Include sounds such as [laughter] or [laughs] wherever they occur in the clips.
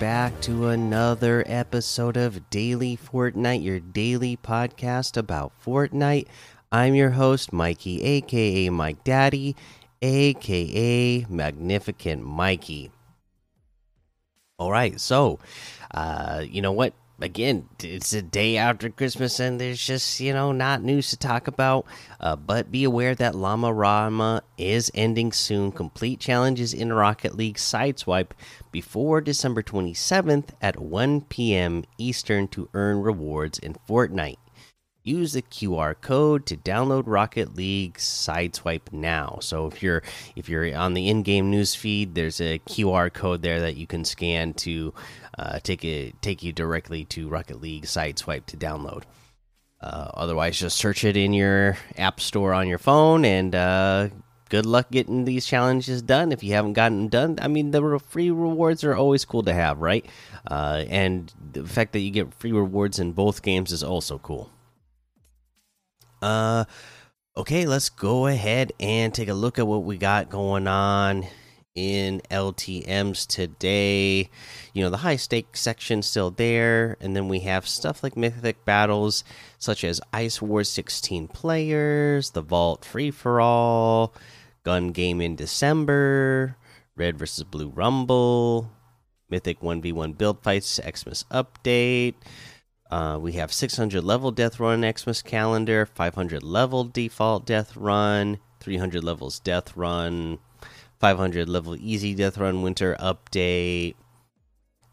Back to another episode of Daily Fortnite, your daily podcast about Fortnite. I'm your host, Mikey, aka Mike Daddy, aka Magnificent Mikey. All right, so, uh, you know what? Again, it's a day after Christmas, and there's just you know not news to talk about. Uh, but be aware that Llama Rama is ending soon. Complete challenges in Rocket League Sideswipe before December 27th at 1 p.m. Eastern to earn rewards in Fortnite. Use the QR code to download Rocket League Sideswipe now. So if you're if you're on the in-game news feed, there's a QR code there that you can scan to uh, take it take you directly to Rocket League Sideswipe to download. Uh, otherwise, just search it in your app store on your phone, and uh, good luck getting these challenges done. If you haven't gotten them done, I mean, the free rewards are always cool to have, right? Uh, and the fact that you get free rewards in both games is also cool. Uh, okay, let's go ahead and take a look at what we got going on in LTMs today. You know, the high stakes section still there, and then we have stuff like mythic battles such as Ice Wars 16 players, the Vault Free for All, Gun Game in December, Red versus Blue Rumble, Mythic 1v1 build fights, Xmas update. Uh, we have 600 level death run Xmas calendar, 500 level default death run, 300 levels death run, 500 level easy death run winter update,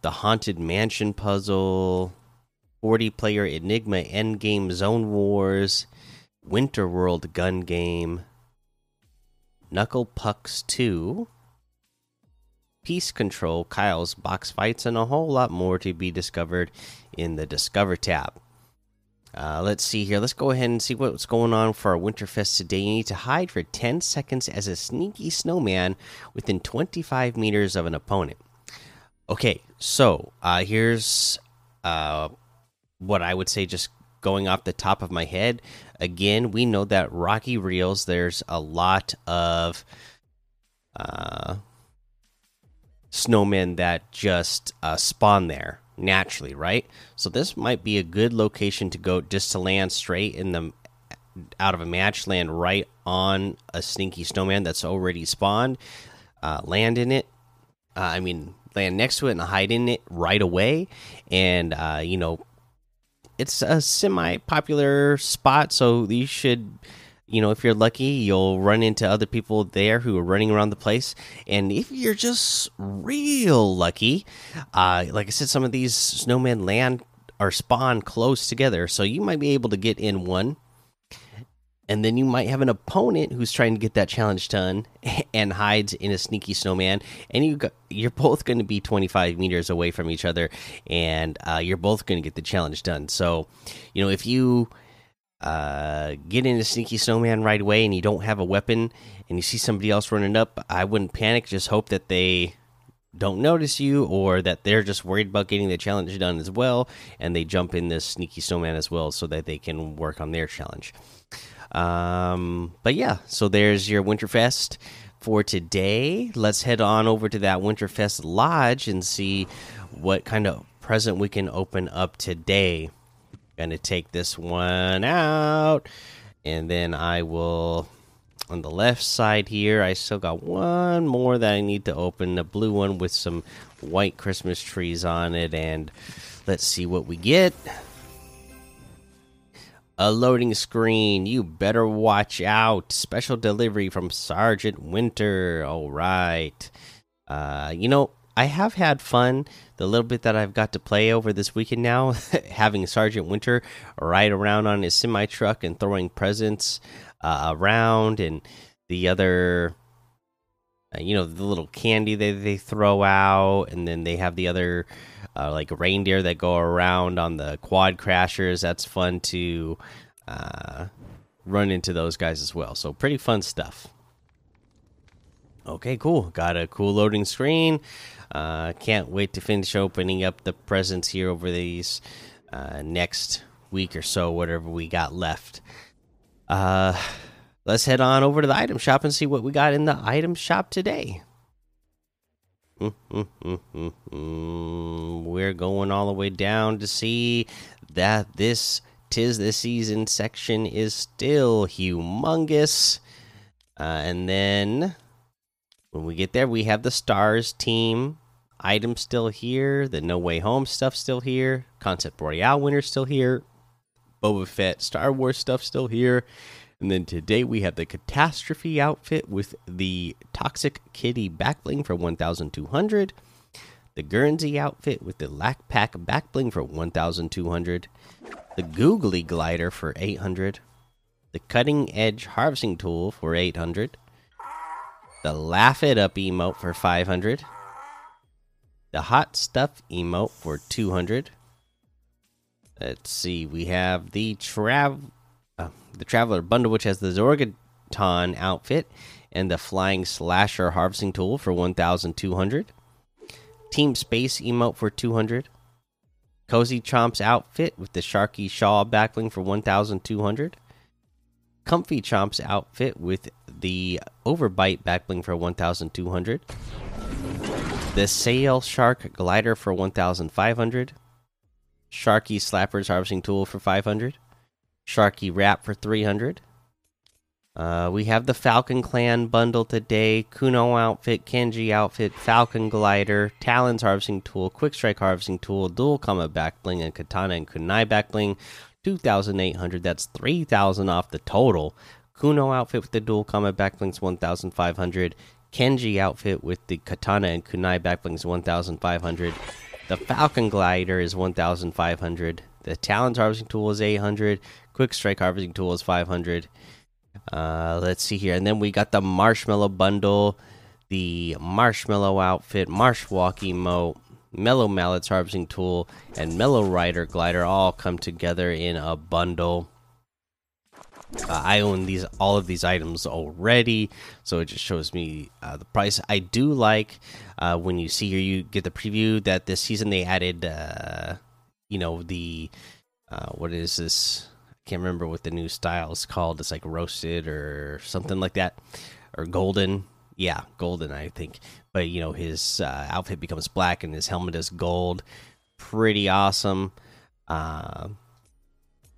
the haunted mansion puzzle, 40 player enigma endgame zone wars, winter world gun game, knuckle pucks 2, piece control, Kyle's box fights, and a whole lot more to be discovered in the Discover tab. Uh, let's see here. Let's go ahead and see what's going on for our Winterfest today. You need to hide for 10 seconds as a sneaky snowman within 25 meters of an opponent. Okay, so uh, here's uh, what I would say just going off the top of my head. Again, we know that Rocky Reels, there's a lot of uh, snowmen that just uh, spawn there naturally, right? So this might be a good location to go just to land straight in the out of a match, land right on a sneaky snowman that's already spawned, uh, land in it. Uh, I mean, land next to it and hide in it right away, and uh, you know, it's a semi-popular spot, so you should you know, if you're lucky, you'll run into other people there who are running around the place. And if you're just real lucky, uh, like I said, some of these snowmen land or spawn close together, so you might be able to get in one. And then you might have an opponent who's trying to get that challenge done [laughs] and hides in a sneaky snowman, and you you're both going to be 25 meters away from each other, and uh, you're both going to get the challenge done. So, you know, if you uh, get in into sneaky snowman right away and you don't have a weapon and you see somebody else running up, I wouldn't panic. Just hope that they don't notice you or that they're just worried about getting the challenge done as well and they jump in this sneaky snowman as well so that they can work on their challenge. Um, but yeah, so there's your Winterfest for today. Let's head on over to that Winterfest Lodge and see what kind of present we can open up today. Gonna take this one out, and then I will on the left side here. I still got one more that I need to open, The blue one with some white Christmas trees on it, and let's see what we get. A loading screen. You better watch out. Special delivery from Sergeant Winter. All right. Uh, you know, I have had fun the little bit that I've got to play over this weekend now, [laughs] having Sergeant Winter ride around on his semi truck and throwing presents uh, around, and the other, uh, you know, the little candy that they throw out, and then they have the other, uh, like reindeer that go around on the quad crashers. That's fun to uh, run into those guys as well. So, pretty fun stuff. Okay, cool. Got a cool loading screen. Uh, can't wait to finish opening up the presents here over these uh, next week or so, whatever we got left. Uh, let's head on over to the item shop and see what we got in the item shop today. We're going all the way down to see that this tis the season section is still humongous. Uh, and then when we get there, we have the stars team item still here. The No Way Home stuff still here. Concept Royale winner still here. Boba Fett Star Wars stuff still here. And then today we have the Catastrophe outfit with the Toxic Kitty backbling for 1,200. The Guernsey outfit with the Lack Pack backbling for 1,200. The Googly glider for 800. The Cutting Edge harvesting tool for 800. The Laugh It Up emote for 500. The Hot Stuff emote for 200. Let's see, we have the Trav uh, the Traveler bundle, which has the Zorgoton outfit and the Flying Slasher harvesting tool for 1,200. Team Space emote for 200. Cozy Chomp's outfit with the Sharky Shaw backbling for 1,200. Comfy Chomp's outfit with the Overbite backbling for 1,200. The Sail Shark glider for 1,500. Sharky Slapper's harvesting tool for 500. Sharky Wrap for 300. Uh, we have the Falcon Clan bundle today Kuno outfit, Kenji outfit, Falcon glider, Talons harvesting tool, Quick Strike harvesting tool, Dual Combat backbling, and Katana and Kunai backbling. 2,800. That's 3,000 off the total. Kuno outfit with the Dual Combat backblings 1,500. Kenji outfit with the Katana and Kunai backblings 1,500. The Falcon glider is 1,500. The Talons harvesting tool is 800. Quick Strike harvesting tool is 500. Uh, let's see here. And then we got the Marshmallow bundle, the Marshmallow outfit, Marsh Walk emote, Mellow Mallets harvesting tool, and Mellow Rider glider all come together in a bundle. Uh, I own these all of these items already, so it just shows me uh, the price. I do like uh, when you see here, you get the preview that this season they added, uh, you know, the uh, what is this? I can't remember what the new style is called. It's like roasted or something like that, or golden. Yeah, golden, I think. But you know, his uh, outfit becomes black and his helmet is gold. Pretty awesome. Uh,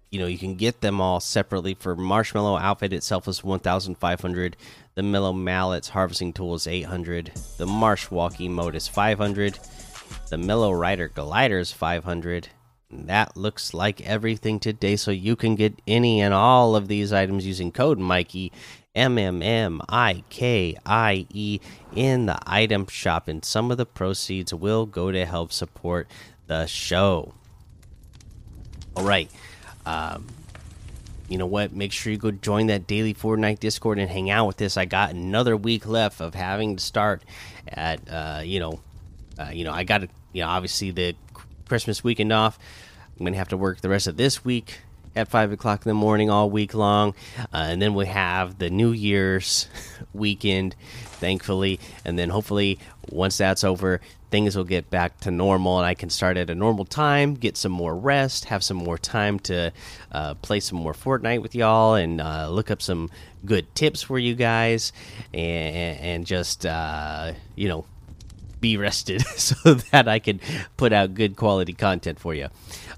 you know you can get them all separately for marshmallow outfit itself is 1500 the mellow mallets harvesting tool is 800 the marsh walk emote is 500 the mellow rider glider is 500 that looks like everything today so you can get any and all of these items using code mikey m m m i k i e in the item shop and some of the proceeds will go to help support the show all right um, you know what? Make sure you go join that daily Fortnite Discord and hang out with us. I got another week left of having to start at uh, you know, uh, you know, I got you know obviously the Christmas weekend off. I'm gonna have to work the rest of this week at five o'clock in the morning all week long, uh, and then we have the New Year's [laughs] weekend, thankfully, and then hopefully once that's over, things will get back to normal and I can start at a normal time, get some more rest, have some more time to uh, play some more Fortnite with y'all, and uh, look up some good tips for you guys, and, and just uh, you know be rested [laughs] so that I can put out good quality content for you.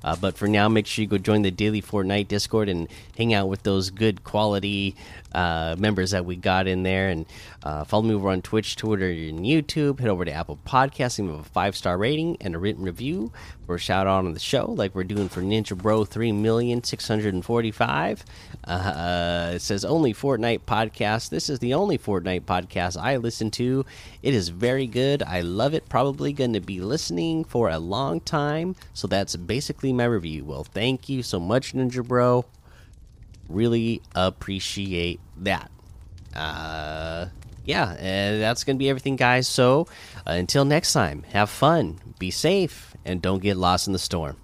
Uh, but for now, make sure you go join the daily Fortnite Discord and hang out with those good quality uh, members that we got in there. And uh, follow me over on Twitch, Twitter, and YouTube. Head over to Apple Podcasts leave a five star rating and a written review for a shout out on the show, like we're doing for Ninja Bro three million six hundred and forty five. Uh, it says only Fortnite podcast. This is the only Fortnite podcast I listen to. It is very good. I love it. Probably going to be listening for a long time. So that's basically my review. Well, thank you so much, Ninja Bro. Really appreciate that. Uh, yeah, that's going to be everything, guys. So uh, until next time, have fun, be safe, and don't get lost in the storm.